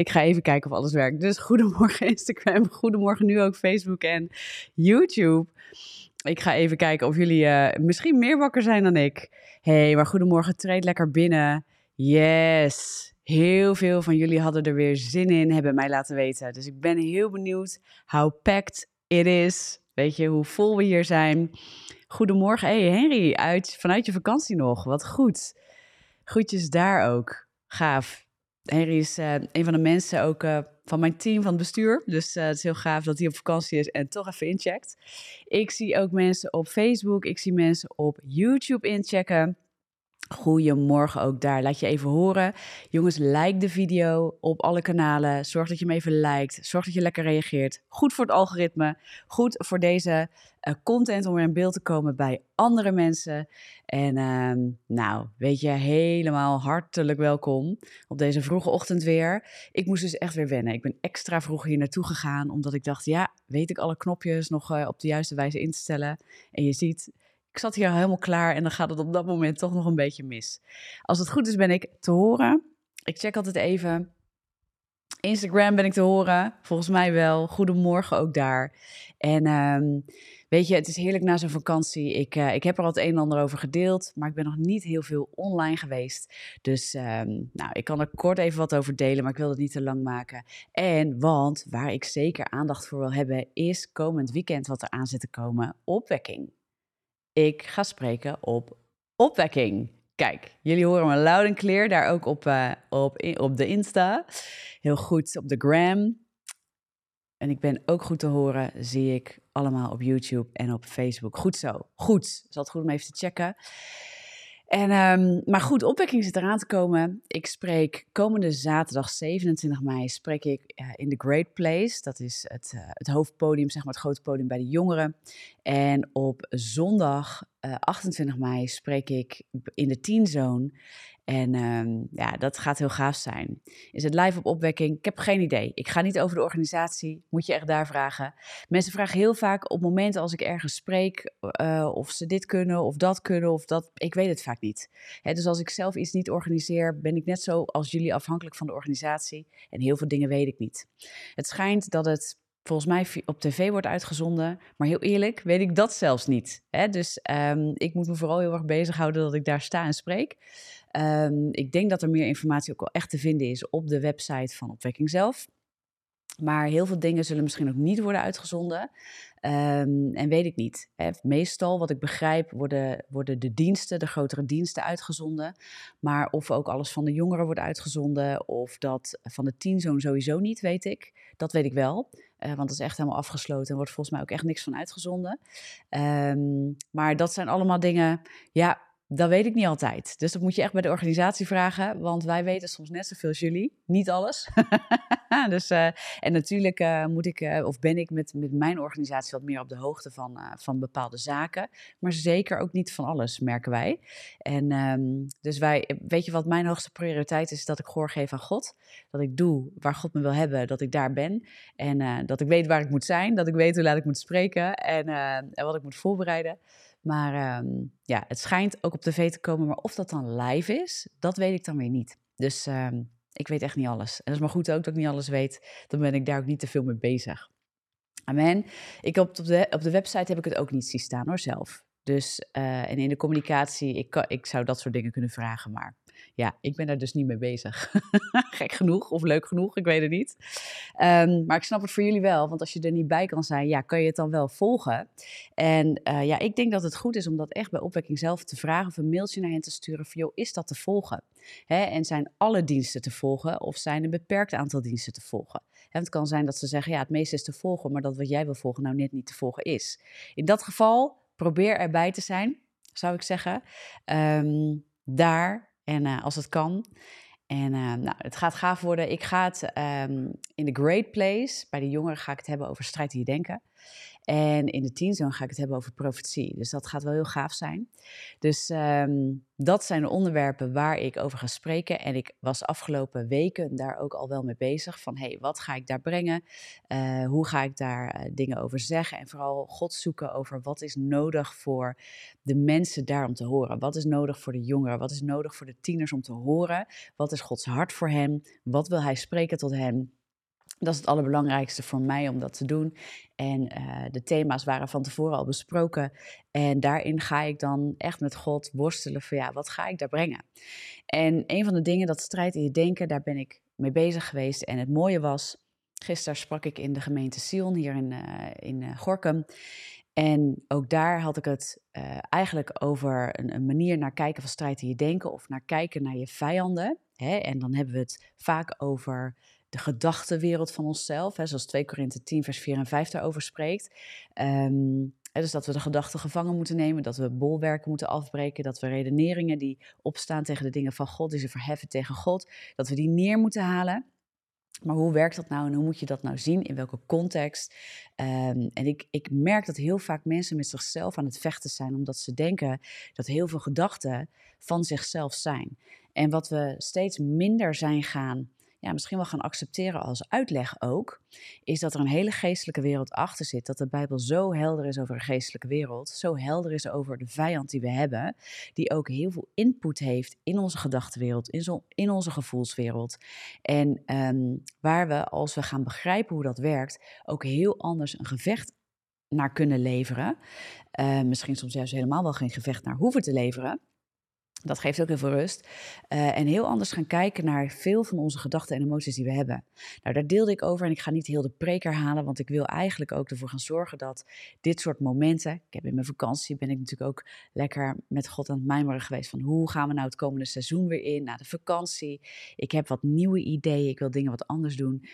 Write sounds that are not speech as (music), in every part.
Ik ga even kijken of alles werkt. Dus goedemorgen (laughs) Instagram, goedemorgen nu ook Facebook en YouTube. Ik ga even kijken of jullie uh, misschien meer wakker zijn dan ik. hey, maar goedemorgen, treed lekker binnen. Yes, Heel veel van jullie hadden er weer zin in, hebben mij laten weten. Dus ik ben heel benieuwd how packed it is. Weet je, hoe vol we hier zijn. Goedemorgen, hey Henry, uit, vanuit je vakantie nog. Wat goed. Groetjes daar ook. Gaaf. Henry is uh, een van de mensen ook uh, van mijn team, van het bestuur. Dus uh, het is heel gaaf dat hij op vakantie is en toch even incheckt. Ik zie ook mensen op Facebook, ik zie mensen op YouTube inchecken. Goedemorgen ook daar. Laat je even horen. Jongens, like de video op alle kanalen. Zorg dat je hem even liked. Zorg dat je lekker reageert. Goed voor het algoritme. Goed voor deze uh, content om weer in beeld te komen bij andere mensen. En uh, nou, weet je, helemaal hartelijk welkom op deze vroege ochtend weer. Ik moest dus echt weer wennen. Ik ben extra vroeg hier naartoe gegaan, omdat ik dacht, ja, weet ik alle knopjes nog uh, op de juiste wijze in te stellen. En je ziet, ik zat hier helemaal klaar en dan gaat het op dat moment toch nog een beetje mis. Als het goed is, ben ik te horen. Ik check altijd even. Instagram ben ik te horen. Volgens mij wel. Goedemorgen ook daar. En um, weet je, het is heerlijk na zo'n vakantie. Ik, uh, ik heb er al het een en ander over gedeeld, maar ik ben nog niet heel veel online geweest. Dus um, nou, ik kan er kort even wat over delen, maar ik wil het niet te lang maken. En want waar ik zeker aandacht voor wil hebben, is komend weekend wat er aan zit te komen: opwekking. Ik ga spreken op opwekking. Kijk, jullie horen me loud en clear, daar ook op, uh, op, op de Insta. Heel goed op de gram. En ik ben ook goed te horen, zie ik allemaal op YouTube en op Facebook. Goed zo, goed. Is altijd goed om even te checken. En, um, maar goed, opwekking zit eraan te komen. Ik spreek komende zaterdag 27 mei spreek ik in The Great Place. Dat is het, uh, het hoofdpodium, zeg maar het grote podium bij de jongeren. En op zondag uh, 28 mei spreek ik in de Teen Zone. En um, ja, dat gaat heel gaaf zijn. Is het live op opwekking? Ik heb geen idee. Ik ga niet over de organisatie. Moet je echt daar vragen. Mensen vragen heel vaak op momenten als ik ergens spreek. Uh, of ze dit kunnen of dat kunnen of dat. Ik weet het vaak niet. Dus als ik zelf iets niet organiseer, ben ik net zo als jullie afhankelijk van de organisatie. En heel veel dingen weet ik niet. Het schijnt dat het volgens mij op tv wordt uitgezonden. Maar heel eerlijk, weet ik dat zelfs niet. Hè? Dus um, ik moet me vooral heel erg bezighouden dat ik daar sta en spreek. Um, ik denk dat er meer informatie ook wel echt te vinden is op de website van Opwekking zelf. Maar heel veel dingen zullen misschien ook niet worden uitgezonden. Um, en weet ik niet. Hè. Meestal, wat ik begrijp, worden, worden de diensten, de grotere diensten uitgezonden. Maar of ook alles van de jongeren wordt uitgezonden, of dat van de teenzoon sowieso niet, weet ik. Dat weet ik wel. Uh, want dat is echt helemaal afgesloten en wordt volgens mij ook echt niks van uitgezonden. Um, maar dat zijn allemaal dingen, ja, dat weet ik niet altijd. Dus dat moet je echt bij de organisatie vragen, want wij weten soms net zoveel als jullie. Niet alles. (laughs) dus, uh, en natuurlijk uh, moet ik, uh, of ben ik met, met mijn organisatie wat meer op de hoogte van, van bepaalde zaken. Maar zeker ook niet van alles, merken wij. En um, dus wij, weet je wat mijn hoogste prioriteit is? Dat ik gehoor geef aan God. Dat ik doe waar God me wil hebben, dat ik daar ben. En dat ik weet waar ik moet zijn, dat ik weet hoe laat ik moet spreken en, en wat ik moet voorbereiden. Maar um, ja, het schijnt ook op tv te komen. Maar of dat dan live is, dat weet ik dan weer niet. Dus um, ik weet echt niet alles. En dat is maar goed ook dat ik niet alles weet. Dan ben ik daar ook niet te veel mee bezig. Amen. Ik op de, op de website heb ik het ook niet zien staan hoor, zelf. Dus, uh, en in de communicatie, ik, ik zou dat soort dingen kunnen vragen, maar ja, ik ben daar dus niet mee bezig. (laughs) Gek genoeg of leuk genoeg, ik weet het niet. Um, maar ik snap het voor jullie wel, want als je er niet bij kan zijn, ja, kan je het dan wel volgen. En uh, ja, ik denk dat het goed is om dat echt bij opwekking zelf te vragen of een mailtje naar hen te sturen van, joh, is dat te volgen? En zijn alle diensten te volgen of zijn een beperkt aantal diensten te volgen? En het kan zijn dat ze zeggen, ja, het meeste is te volgen, maar dat wat jij wil volgen nou net niet te volgen is. In dat geval, probeer erbij te zijn, zou ik zeggen. Um, daar en uh, als het kan. En uh, nou, het gaat gaaf worden. Ik ga het um, in The Great Place, bij de jongeren ga ik het hebben over strijd die denken. En in de teenzone ga ik het hebben over profetie. Dus dat gaat wel heel gaaf zijn. Dus ehm, dat zijn de onderwerpen waar ik over ga spreken. En ik was afgelopen weken daar ook al wel mee bezig. Van hey, wat ga ik daar brengen? Uh, hoe ga ik daar uh, dingen over zeggen? En vooral God zoeken over wat is nodig voor de mensen daar om te horen. Wat is nodig voor de jongeren? Wat is nodig voor de tieners om te horen? Wat is Gods hart voor hen? Wat wil Hij spreken tot hen? Dat is het allerbelangrijkste voor mij om dat te doen. En uh, de thema's waren van tevoren al besproken. En daarin ga ik dan echt met God worstelen van ja, wat ga ik daar brengen? En een van de dingen, dat strijd in je denken, daar ben ik mee bezig geweest. En het mooie was, gisteren sprak ik in de gemeente Sion hier in, uh, in uh, Gorkum. En ook daar had ik het eigenlijk over een, een, manier naar kijken van strijd in je denken of naar kijken naar je vijanden. Hè? En dan hebben we het vaak over de gedachtenwereld van onszelf, hè, zoals 2 Korinthe 10, vers 4 en 5 daarover spreekt. Um, dus dat we de gedachten gevangen moeten nemen, dat we bolwerken moeten afbreken, dat we redeneringen die opstaan tegen de dingen van God, die ze verheffen tegen God, dat we die neer moeten halen. Maar hoe werkt dat nou en hoe moet je dat nou zien? In welke context? Um, en ik, ik merk dat heel vaak mensen met zichzelf aan het vechten zijn, omdat ze denken dat heel veel gedachten van zichzelf zijn. En wat we steeds minder zijn gaan ja, misschien wel gaan accepteren als uitleg ook, is dat er een hele geestelijke wereld achter zit. Dat de Bijbel zo helder is over de geestelijke wereld, zo helder is over de vijand die we hebben, die ook heel veel input heeft in onze gedachtenwereld, in, in onze gevoelswereld. En um, waar we, als we gaan begrijpen hoe dat werkt, ook heel anders een gevecht naar kunnen leveren. Uh, misschien soms juist helemaal wel geen gevecht naar hoeven te leveren. Dat geeft ook heel veel rust. Uh, en heel anders gaan kijken naar veel van onze gedachten en emoties die we hebben. Nou, daar deelde ik over en ik ga niet heel de preek herhalen, want ik wil eigenlijk ook ervoor gaan zorgen dat dit soort momenten. Ik heb in mijn vakantie ben ik natuurlijk ook lekker met God aan het mijmeren geweest van hoe gaan we nou het komende seizoen weer in, na de vakantie. Ik heb wat nieuwe ideeën, ik wil dingen wat anders doen.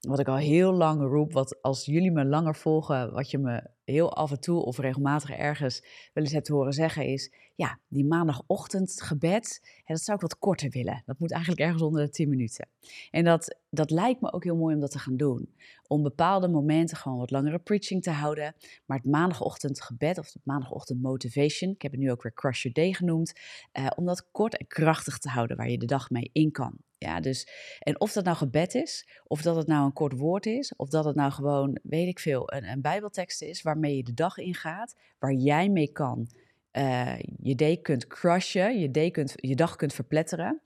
Wat ik al heel lang roep, wat als jullie me langer volgen, wat je me heel af en toe of regelmatig ergens wel eens hebt horen zeggen, is ja, die maandagochtend gebed, hè, dat zou ik wat korter willen. Dat moet eigenlijk ergens onder de 10 minuten. En dat, dat lijkt me ook heel mooi om dat te gaan doen. Om bepaalde momenten gewoon wat langere preaching te houden. Maar het maandagochtend gebed of het maandagochtend motivation, ik heb het nu ook weer Crush Your Day genoemd, eh, om dat kort en krachtig te houden waar je de dag mee in kan. Ja, dus, en of dat nou gebed is, of dat het nou een kort woord is, of dat het nou gewoon, weet ik veel, een, een bijbeltekst is waarmee je de dag ingaat, waar jij mee kan, uh, je day kunt crushen, je, day kunt, je dag kunt verpletteren.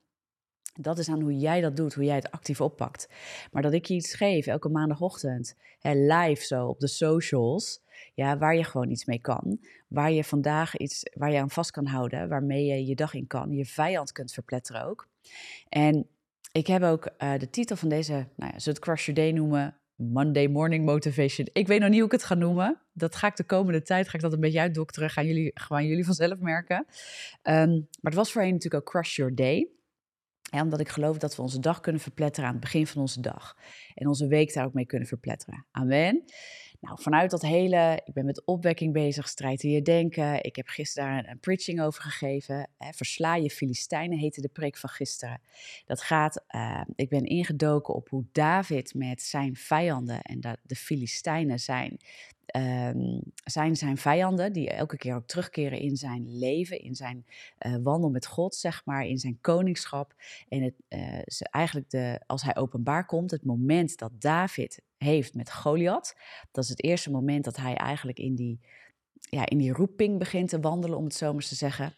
Dat is aan hoe jij dat doet, hoe jij het actief oppakt. Maar dat ik je iets geef elke maandagochtend, hè, live zo op de socials, ja, waar je gewoon iets mee kan. Waar je vandaag iets, waar je aan vast kan houden, waarmee je je dag in kan, je vijand kunt verpletteren ook. En ik heb ook uh, de titel van deze, nou ja, ze het Crush Your Day noemen, Monday Morning Motivation. Ik weet nog niet hoe ik het ga noemen. Dat ga ik de komende tijd, ga ik dat een beetje uitdokteren. Gaan jullie, gaan jullie vanzelf merken. Um, maar het was voorheen natuurlijk ook Crush Your Day. Ja, omdat ik geloof dat we onze dag kunnen verpletteren aan het begin van onze dag. En onze week daar ook mee kunnen verpletteren. Amen. Nou, vanuit dat hele, ik ben met opwekking bezig, strijd in je denken. Ik heb gisteren een, preaching over gegeven. Hè, Versla je Filistijnen heette de preek van gisteren. Dat gaat, uh, ik ben ingedoken op hoe David met zijn vijanden en dat de Filistijnen zijn um, zijn zijn vijanden, die elke keer ook terugkeren in zijn leven, in zijn uh, wandel met God, zeg maar, in zijn koningschap. En het, uh, eigenlijk de, als hij openbaar komt, het moment dat David heeft met Goliath, dat is het eerste moment dat hij eigenlijk in die, ja, in die roeping begint te wandelen, om het zo maar te zeggen.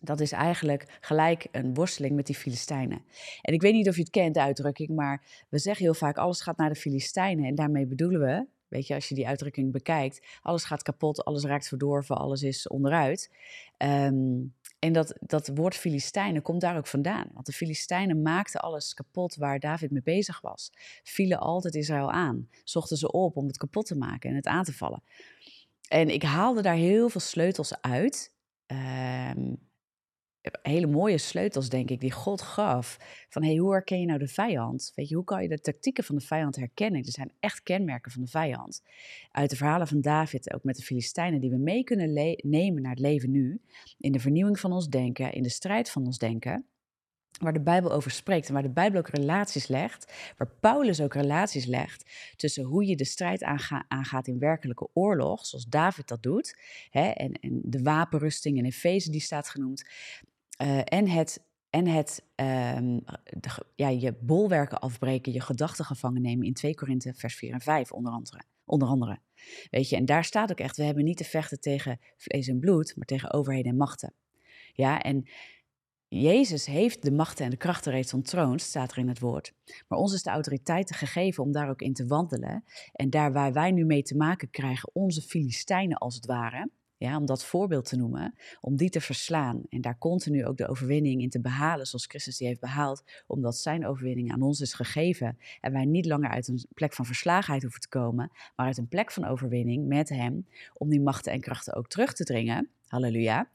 Dat is eigenlijk gelijk een worsteling met die Filistijnen. En ik weet niet of je het kent, de uitdrukking, maar we zeggen heel vaak: alles gaat naar de Filistijnen. En daarmee bedoelen we, Weet je, als je die uitdrukking bekijkt, alles gaat kapot, alles raakt verdorven, alles is onderuit. Um, en dat, dat woord Filistijnen komt daar ook vandaan. Want de Filistijnen maakten alles kapot waar David mee bezig was. Vielen altijd Israël aan. Zochten ze op om het kapot te maken en het aan te vallen. En ik haalde daar heel veel sleutels uit. Um, hele mooie sleutels, denk ik, die God gaf. Van hey, hoe herken je nou de vijand? Weet je, hoe kan je de tactieken van de vijand herkennen? Er zijn echt kenmerken van de vijand. Uit de verhalen van David, ook met de Filistijnen, die we mee kunnen nemen naar het leven nu. In de vernieuwing van ons denken, in de strijd van ons denken. Waar de Bijbel over spreekt en waar de Bijbel ook relaties legt, waar Paulus ook relaties legt tussen hoe je de strijd aangaat in werkelijke oorlog, zoals David dat doet, hè, en, en de wapenrusting in Efeze die staat genoemd, uh, en het, en het de, ja, je bolwerken afbreken, je gedachten gevangen nemen in 2 Korinthe vers 4 en 5 onder andere. Onder andere. Weet je, en daar staat ook echt, we hebben niet te vechten tegen vlees en bloed, maar tegen overheden en machten. Ja, en Jezus heeft de machten en de krachten reeds ontroond, staat er in het woord. Maar ons is de autoriteit gegeven om daar ook in te wandelen. En daar waar wij nu mee te maken krijgen, onze Filistijnen als het ware, ja, om dat voorbeeld te noemen, om die te verslaan en daar continu ook de overwinning in te behalen, zoals Christus die heeft behaald, omdat zijn overwinning aan ons is gegeven en wij niet langer uit een plek van verslagenheid hoeven te komen, maar uit een plek van overwinning met hem, om die machten en krachten ook terug te dringen. Halleluja.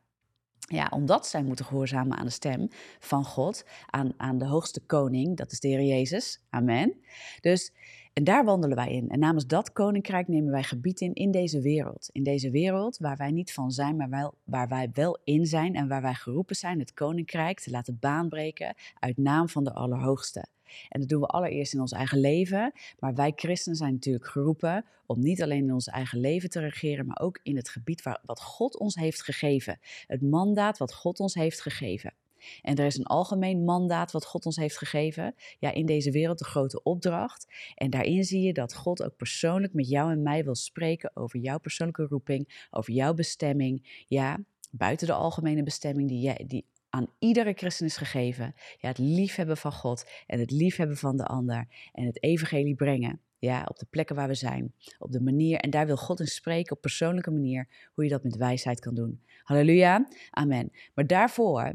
Ja, omdat zij moeten gehoorzamen aan de stem van God, aan, aan de hoogste koning, dat is de Heer Jezus. Amen. Dus, en daar wandelen wij in. En namens dat koninkrijk nemen wij gebied in in deze wereld. In deze wereld waar wij niet van zijn, maar wel, waar wij wel in zijn en waar wij geroepen zijn het koninkrijk te laten baanbreken uit naam van de Allerhoogste. En dat doen we allereerst in ons eigen leven. Maar wij christenen zijn natuurlijk geroepen om niet alleen in ons eigen leven te regeren, maar ook in het gebied waar, wat God ons heeft gegeven. Het mandaat wat God ons heeft gegeven. En er is een algemeen mandaat wat God ons heeft gegeven. Ja, in deze wereld de grote opdracht. En daarin zie je dat God ook persoonlijk met jou en mij wil spreken over jouw persoonlijke roeping, over jouw bestemming. Ja, buiten de algemene bestemming die, jij, die aan iedere christen is gegeven. Ja, het liefhebben van God en het liefhebben van de ander en het evangelie brengen. Ja, op de plekken waar we zijn, op de manier. En daar wil God in spreken op persoonlijke manier, hoe je dat met wijsheid kan doen. Halleluja, amen. Maar daarvoor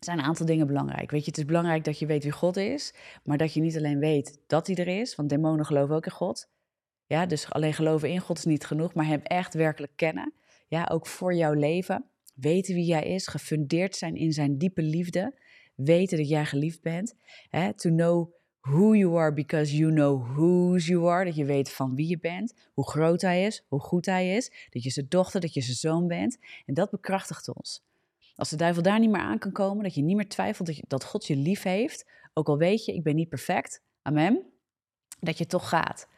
zijn een aantal dingen belangrijk. Weet je, het is belangrijk dat je weet wie God is, maar dat je niet alleen weet dat hij er is, want demonen geloven ook in God. Ja, dus alleen geloven in God is niet genoeg, maar hem echt werkelijk kennen. Ja, ook voor jouw leven weten wie jij is, gefundeerd zijn in zijn diepe liefde, weten dat jij geliefd bent. Hè? To know who you are because you know whose you are. Dat je weet van wie je bent, hoe groot hij is, hoe goed hij is. Dat je zijn dochter, dat je zijn zoon bent. En dat bekrachtigt ons. Als de duivel daar niet meer aan kan komen, dat je niet meer twijfelt dat, dat God je lief heeft, ook al weet je, ik ben niet perfect, amen, dat je toch gaat.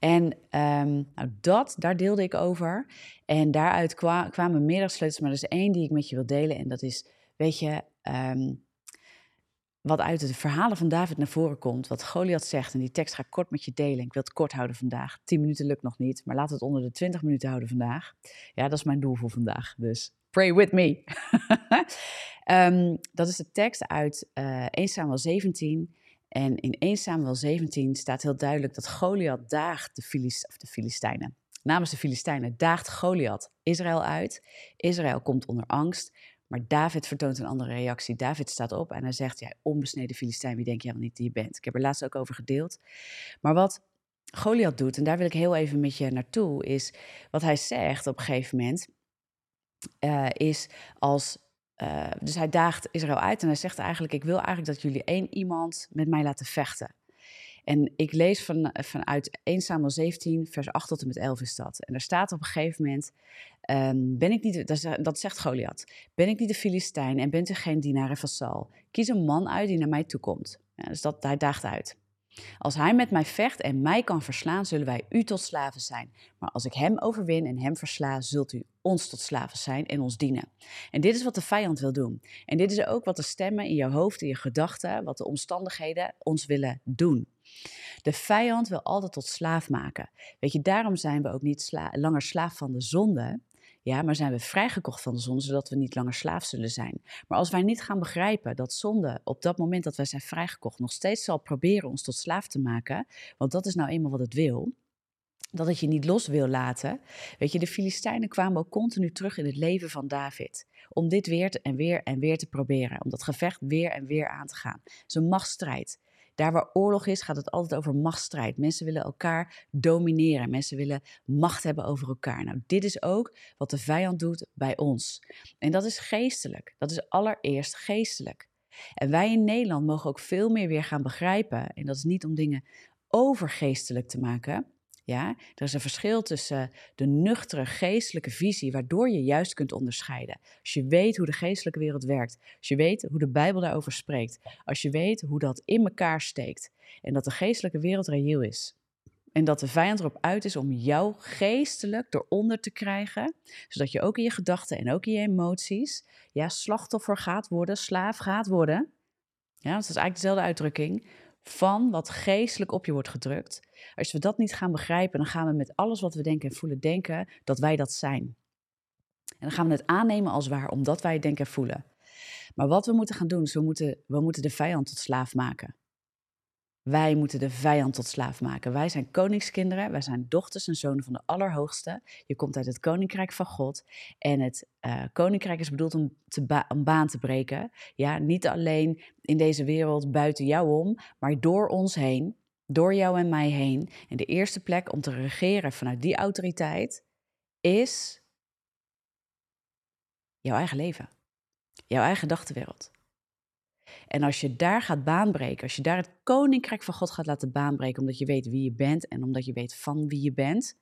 En um, nou dat, daar deelde ik over. En daaruit kwamen meerdere sleutels, maar er is één die ik met je wil delen. En dat is, weet je, um, wat uit de verhalen van David naar voren komt. Wat Goliath zegt, en die tekst ga ik kort met je delen. Ik wil het kort houden vandaag. 10 minuten lukt nog niet, maar we het onder de 20 minuten houden vandaag. Ja, dat is mijn doel voor vandaag. Dus pray with me. um, (laughs) dat is de tekst uit uh, 1 Samuel 17. En in 1 Samuel 17 staat heel duidelijk dat Goliath daagt de, Filist de Filistijnen. Namens de Filistijnen daagt Goliath Israël uit. Israël komt onder angst. Maar David vertoont een andere reactie. David staat op en hij zegt: Jij onbesneden Filistijn, wie denk jij wel niet die je bent? Ik heb er laatst ook over gedeeld. Maar wat Goliath doet, en daar wil ik heel even met je naartoe, is wat hij zegt op een gegeven moment. Uh, is als uh, dus hij daagt Israël uit en hij zegt eigenlijk: Ik wil eigenlijk dat jullie één iemand met mij laten vechten. En ik lees van, vanuit 1 Samuel 17, vers 8 tot en met 11 is dat. En daar staat op een gegeven moment: um, ben ik niet, dat zegt Goliath, ben ik niet de Filistijn en bent u geen dienaar en vasal? Kies een man uit die naar mij toekomt. Ja, dus dat, hij daagt uit. Als hij met mij vecht en mij kan verslaan, zullen wij u tot slaven zijn. Maar als ik hem overwin en hem versla, zult u ons tot slaven zijn en ons dienen. En dit is wat de vijand wil doen. En dit is ook wat de stemmen in je hoofd, in je gedachten, wat de omstandigheden ons willen doen. De vijand wil altijd tot slaaf maken. Weet je, daarom zijn we ook niet langer slaaf van de zonde, ja, maar zijn we vrijgekocht van de zonde, zodat we niet langer slaaf zullen zijn. Maar als wij niet gaan begrijpen dat zonde op dat moment dat wij zijn vrijgekocht nog steeds zal proberen ons tot slaaf te maken, want dat is nou eenmaal wat het wil, dat het je niet los wil laten. Weet je, de Filistijnen kwamen ook continu terug in het leven van David. Om dit weer en weer en weer te proberen. Om dat gevecht weer en weer aan te gaan. Het is een machtsstrijd. Daar waar oorlog is, gaat het altijd over machtsstrijd. Mensen willen elkaar domineren. Mensen willen macht hebben over elkaar. Nou, dit is ook wat de vijand doet bij ons. En dat is geestelijk. Dat is allereerst geestelijk. En wij in Nederland mogen ook veel meer weer gaan begrijpen. En dat is niet om dingen overgeestelijk te maken. Ja, er is een verschil tussen de nuchtere geestelijke visie, waardoor je juist kunt onderscheiden. Als je weet hoe de geestelijke wereld werkt, als je weet hoe de Bijbel daarover spreekt, als je weet hoe dat in elkaar steekt en dat de geestelijke wereld reëel is. En dat de vijand erop uit is om jou geestelijk eronder te krijgen, zodat je ook in je gedachten en ook in je emoties ja, slachtoffer gaat worden, slaaf gaat worden. Ja, dat is eigenlijk dezelfde uitdrukking van wat geestelijk op je wordt gedrukt. Als we dat niet gaan begrijpen, dan gaan we met alles wat we denken en voelen denken dat wij dat zijn. En dan gaan we het aannemen als waar, omdat wij het denken en voelen. Maar wat we moeten gaan doen, is we moeten, we moeten de vijand tot slaaf maken. Wij moeten de vijand tot slaaf maken. Wij zijn koningskinderen, wij zijn dochters en zonen van de Allerhoogste. Je komt uit het koninkrijk van God. En het uh, koninkrijk is bedoeld om een baan te breken. Ja, niet alleen in deze wereld buiten jou om, maar door ons heen, door jou en mij heen. En de eerste plek om te regeren vanuit die autoriteit is jouw eigen leven, jouw eigen gedachtenwereld. En als je daar gaat baanbreken, als je daar het koninkrijk van God gaat laten baanbreken, omdat je weet wie je bent en omdat je weet van wie je bent,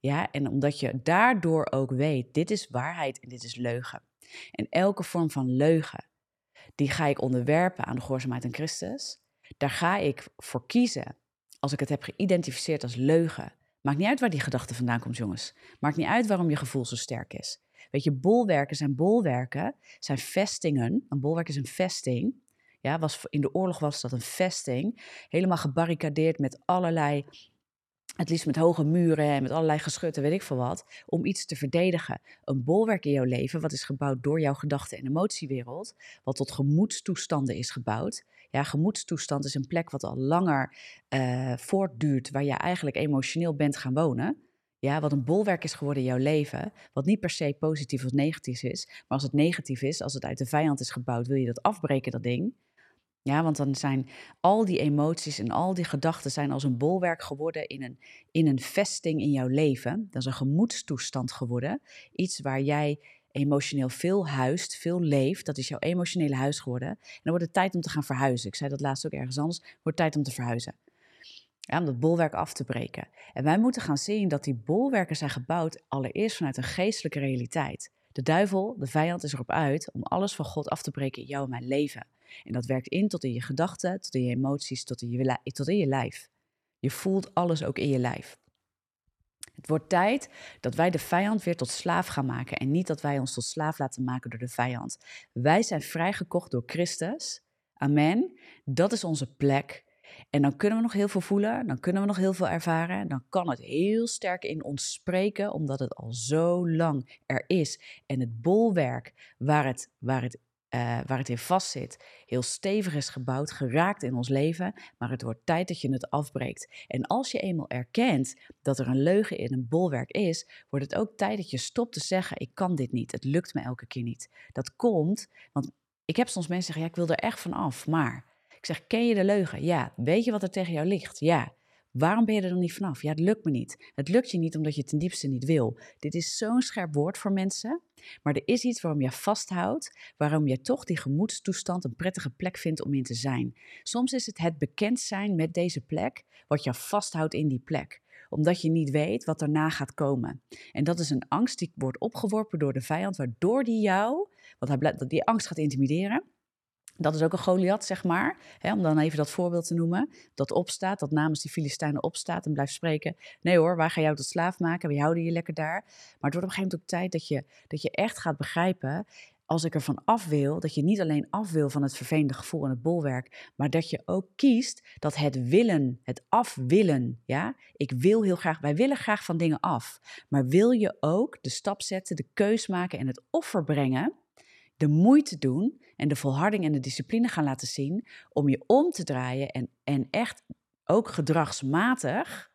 ja, en omdat je daardoor ook weet, dit is waarheid en dit is leugen. En elke vorm van leugen, die ga ik onderwerpen aan de gehoorzaamheid aan Christus. Daar ga ik voor kiezen, als ik het heb geïdentificeerd als leugen. Maakt niet uit waar die gedachte vandaan komt, jongens. Maakt niet uit waarom je gevoel zo sterk is. Weet je, bolwerken zijn bolwerken, zijn vestingen. Een bolwerk is een vesting. Ja, was, in de oorlog was dat een vesting. Helemaal gebarricadeerd met allerlei het liefst met hoge muren en met allerlei geschutten, weet ik veel wat, om iets te verdedigen. Een bolwerk in jouw leven, wat is gebouwd door jouw gedachten- en emotiewereld, wat tot gemoedstoestanden is gebouwd. Ja, gemoedstoestand is een plek wat al langer uh, voortduurt, waar je eigenlijk emotioneel bent gaan wonen. Ja, wat een bolwerk is geworden in jouw leven, wat niet per se positief of negatief is, maar als het negatief is, als het uit de vijand is gebouwd, wil je dat afbreken, dat ding. Ja, want dan zijn al die emoties en al die gedachten zijn als een bolwerk geworden in een, in een vesting in jouw leven. Dat is een gemoedstoestand geworden. Iets waar jij emotioneel veel huist, veel leeft. Dat is jouw emotionele huis geworden. En dan wordt het tijd om te gaan verhuizen. Ik zei dat laatst ook ergens anders. Wordt tijd om te verhuizen. Om dat bolwerk af te breken. En wij moeten gaan zien dat die bolwerken zijn gebouwd allereerst vanuit een geestelijke realiteit. De duivel, de vijand, is erop uit om alles van God af te breken in jouw en mijn leven. En dat werkt in tot in je gedachten, tot in je emoties, tot in je, tot in je lijf. Je voelt alles ook in je lijf. Het wordt tijd dat wij de vijand weer tot slaaf gaan maken en niet dat wij ons tot slaaf laten maken door de vijand. Wij zijn vrijgekocht door Christus. Amen. Dat is onze plek. En dan kunnen we nog heel veel voelen, dan kunnen we nog heel veel ervaren. Dan kan het heel sterk in ons spreken, omdat het al zo lang er is. En het bolwerk waar het, waar het uh, waar het in vastzit, heel stevig is gebouwd, geraakt in ons leven, maar het wordt tijd dat je het afbreekt. En als je eenmaal erkent dat er een leugen in een bolwerk is, wordt het ook tijd dat je stopt te zeggen: Ik kan dit niet, het lukt me elke keer niet. Dat komt, want ik heb soms mensen zeggen: Ja, ik wil er echt van af, maar. Ik zeg: Ken je de leugen? Ja. Weet je wat er tegen jou ligt? Ja. Waarom ben je er dan niet vanaf? Ja, het lukt me niet. Het lukt je niet omdat je ten diepste niet wil. Dit is zo'n scherp woord voor mensen. Maar er is iets waarom je vasthoudt, waarom je toch die gemoedstoestand een prettige plek vindt om in te zijn. Soms is het het bekend zijn met deze plek wat je vasthoudt in die plek omdat je niet weet wat daarna gaat komen. En dat is een angst die wordt opgeworpen door de vijand, waardoor die jou, want hij, die angst gaat intimideren, dat is ook een Goliath, zeg maar. Hè, om dan even dat voorbeeld te noemen. Dat opstaat, dat namens die Filistijnen opstaat en blijft spreken. Nee hoor, wij gaan jou tot slaaf maken. We houden je lekker daar. Maar het wordt op een gegeven moment ook tijd dat je, dat je echt gaat begrijpen. Als ik ervan af wil, dat je niet alleen af wil van het vervelende gevoel en het bolwerk, maar dat je ook kiest dat het willen, het afwillen, ja, ik wil heel graag, wij willen graag van dingen af, maar wil je ook de stap zetten, de keus maken en het offer brengen, de moeite doen en de volharding en de discipline gaan laten zien om je om te draaien en, en echt ook gedragsmatig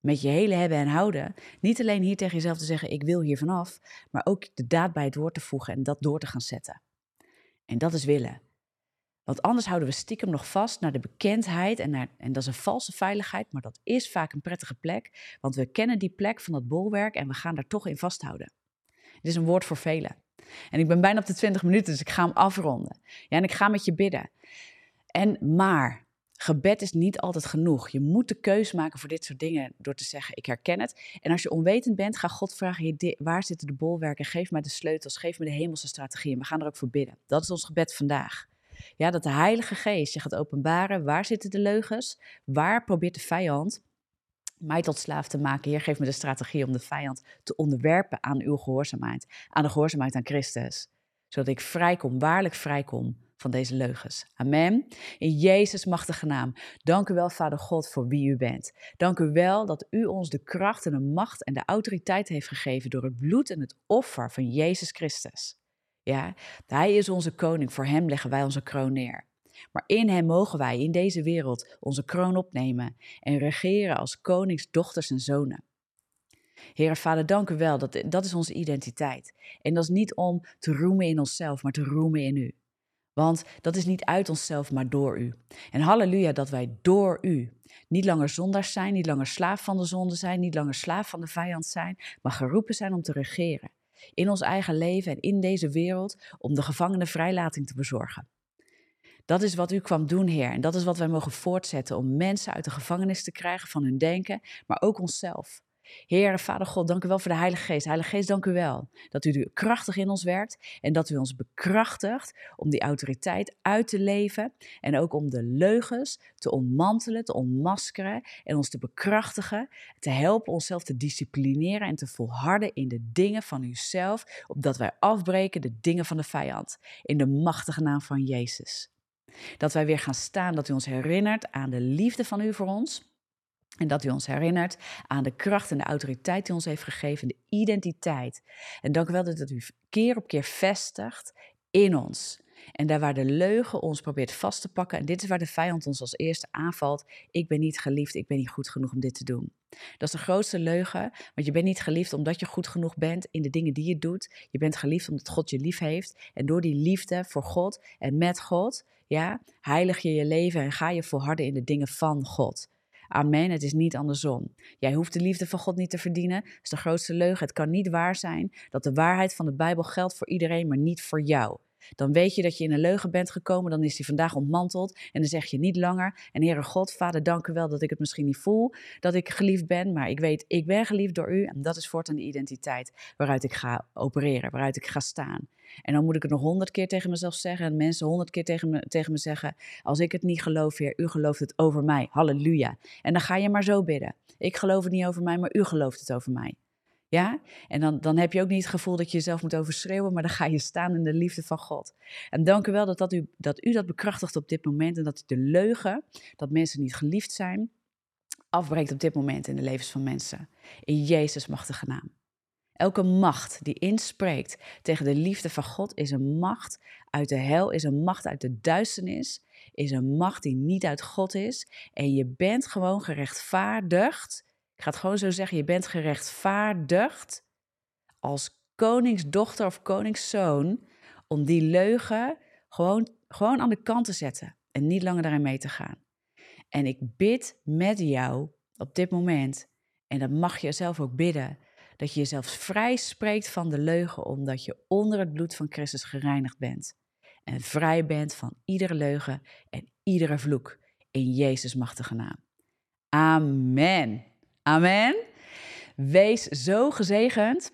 met je hele hebben en houden, niet alleen hier tegen jezelf te zeggen ik wil hier vanaf, maar ook de daad bij het woord te voegen en dat door te gaan zetten. En dat is willen. Want anders houden we stiekem nog vast naar de bekendheid en, naar, en dat is een valse veiligheid, maar dat is vaak een prettige plek, want we kennen die plek van dat bolwerk en we gaan daar toch in vasthouden. Het is een woord voor velen. En ik ben bijna op de 20 minuten, dus ik ga hem afronden. Ja, en ik ga met je bidden. En maar, Gebed is niet altijd genoeg. Je moet de keuze maken voor dit soort dingen door te zeggen: Ik herken het. En als je onwetend bent, ga God vragen: Waar zitten de bolwerken? Geef mij de sleutels, geef me de hemelse strategieën. We gaan er ook voor bidden. Dat is ons gebed vandaag. Ja, dat de Heilige Geest je gaat openbaren. Waar zitten de leugens? Waar probeert de vijand mij tot slaaf te maken? Heer, geef me de strategie om de vijand te onderwerpen aan uw gehoorzaamheid. Aan de gehoorzaamheid aan Christus. Zodat ik vrijkom, waarlijk vrijkom van deze leugens. Amen. In Jezus' machtige naam. Dank u wel, Vader God, voor wie u bent. Dank u wel dat u ons de kracht en de macht en de autoriteit heeft gegeven door het bloed en het offer van Jezus Christus. Ja, hij is onze koning. Voor hem leggen wij onze kroon neer. Maar in hem mogen wij in deze wereld onze kroon opnemen en regeren als konings, dochters en zonen. Heere Vader, dank u wel. Dat, dat is onze identiteit. En dat is niet om te roemen in onszelf, maar te roemen in u. Want dat is niet uit onszelf, maar door u. En halleluja dat wij door u niet langer zondaars zijn, niet langer slaaf van de zonde zijn, niet langer slaaf van de vijand zijn, maar geroepen zijn om te regeren. In ons eigen leven en in deze wereld om de gevangenen vrijlating te bezorgen. Dat is wat u kwam doen, Heer. En dat is wat wij mogen voortzetten om mensen uit de gevangenis te krijgen van hun denken, maar ook onszelf. Heer, Vader God, dank u wel voor de Heilige Geest. Heilige Geest, dank u wel dat u krachtig in ons werkt en dat u ons bekrachtigt om die autoriteit uit te leven en ook om de leugens te ontmantelen, te ontmaskeren en ons te bekrachtigen, te helpen onszelf te disciplineren en te volharden in de dingen van uzelf, opdat wij afbreken de dingen van de vijand. In de machtige naam van Jezus. Dat wij weer gaan staan, dat u ons herinnert aan de liefde van u voor ons en dat u ons herinnert aan de kracht en de autoriteit die ons heeft gegeven, de identiteit. En dank u wel dat u keer op keer vestigt in ons. En daar waar de leugen ons probeert vast te pakken, en dit is waar de vijand ons als eerste aanvalt: ik ben niet geliefd, ik ben niet goed genoeg om dit te doen. Dat is de grootste leugen, want je bent niet geliefd omdat je goed genoeg bent in de dingen die je doet. Je bent geliefd omdat God je lief heeft. En door die liefde voor God en met God, ja, heilig je je leven en ga je volharden in de dingen van God. Amen. Het is niet andersom. Jij hoeft de liefde van God niet te verdienen. Dat is de grootste leugen. Het kan niet waar zijn dat de waarheid van de Bijbel geldt voor iedereen, maar niet voor jou. Dan weet je dat je in een leugen bent gekomen, dan is die vandaag ontmanteld en dan zeg je niet langer, en Heere God, Vader, dank u wel dat ik het misschien niet voel, dat ik geliefd ben, maar ik weet, ik ben geliefd door u en dat is voortaan de identiteit waaruit ik ga opereren, waaruit ik ga staan. En dan moet ik het nog honderd keer tegen mezelf zeggen en mensen honderd keer tegen me, tegen me zeggen, als ik het niet geloof, Heer, u gelooft het over mij, halleluja. En dan ga je maar zo bidden. Ik geloof het niet over mij, maar u gelooft het over mij. Ja? En dan, dan heb je ook niet het gevoel dat je jezelf moet overschreeuwen, maar dan ga je staan in de liefde van God. En dank u wel dat, dat, u, dat u dat bekrachtigt op dit moment en dat de leugen, dat mensen niet geliefd zijn, afbreekt op dit moment in de levens van mensen. In Jezus' machtige naam. Elke macht die inspreekt tegen de liefde van God is een macht uit de hel, is een macht uit de duisternis, is een macht die niet uit God is. En je bent gewoon gerechtvaardigd ik ga het gewoon zo zeggen, je bent gerechtvaardigd als koningsdochter of koningszoon om die leugen gewoon, gewoon aan de kant te zetten en niet langer daarin mee te gaan. En ik bid met jou op dit moment, en dat mag je zelf ook bidden, dat je jezelf vrij spreekt van de leugen, omdat je onder het bloed van Christus gereinigd bent. En vrij bent van iedere leugen en iedere vloek. In Jezus' machtige naam. Amen. Amen. Wees zo gezegend.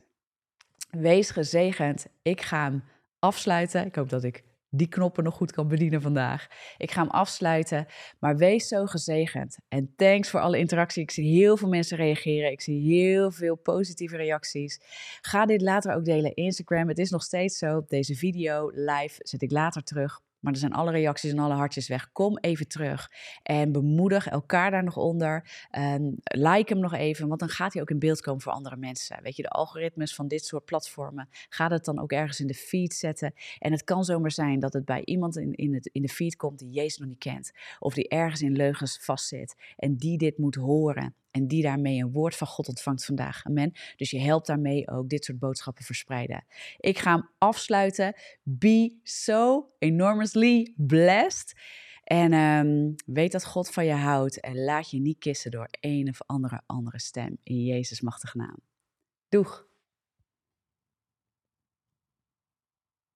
Wees gezegend. Ik ga hem afsluiten. Ik hoop dat ik die knoppen nog goed kan bedienen vandaag. Ik ga hem afsluiten, maar wees zo gezegend. En thanks voor alle interactie. Ik zie heel veel mensen reageren. Ik zie heel veel positieve reacties. Ga dit later ook delen in Instagram. Het is nog steeds zo. Deze video live zet ik later terug. Maar er zijn alle reacties en alle hartjes weg. Kom even terug en bemoedig elkaar daar nog onder. Um, like hem nog even, want dan gaat hij ook in beeld komen voor andere mensen. Weet je, de algoritmes van dit soort platformen. Ga het dan ook ergens in de feed zetten. En het kan zomaar zijn dat het bij iemand in, in, het, in de feed komt die Jezus nog niet kent. Of die ergens in leugens vastzit en die dit moet horen. En die daarmee een woord van God ontvangt vandaag. Amen. Dus je helpt daarmee ook dit soort boodschappen verspreiden. Ik ga hem afsluiten. Be so enormously blessed. En um, weet dat God van je houdt. En laat je niet kissen door een of andere andere stem. In Jezus' machtige naam. Doeg!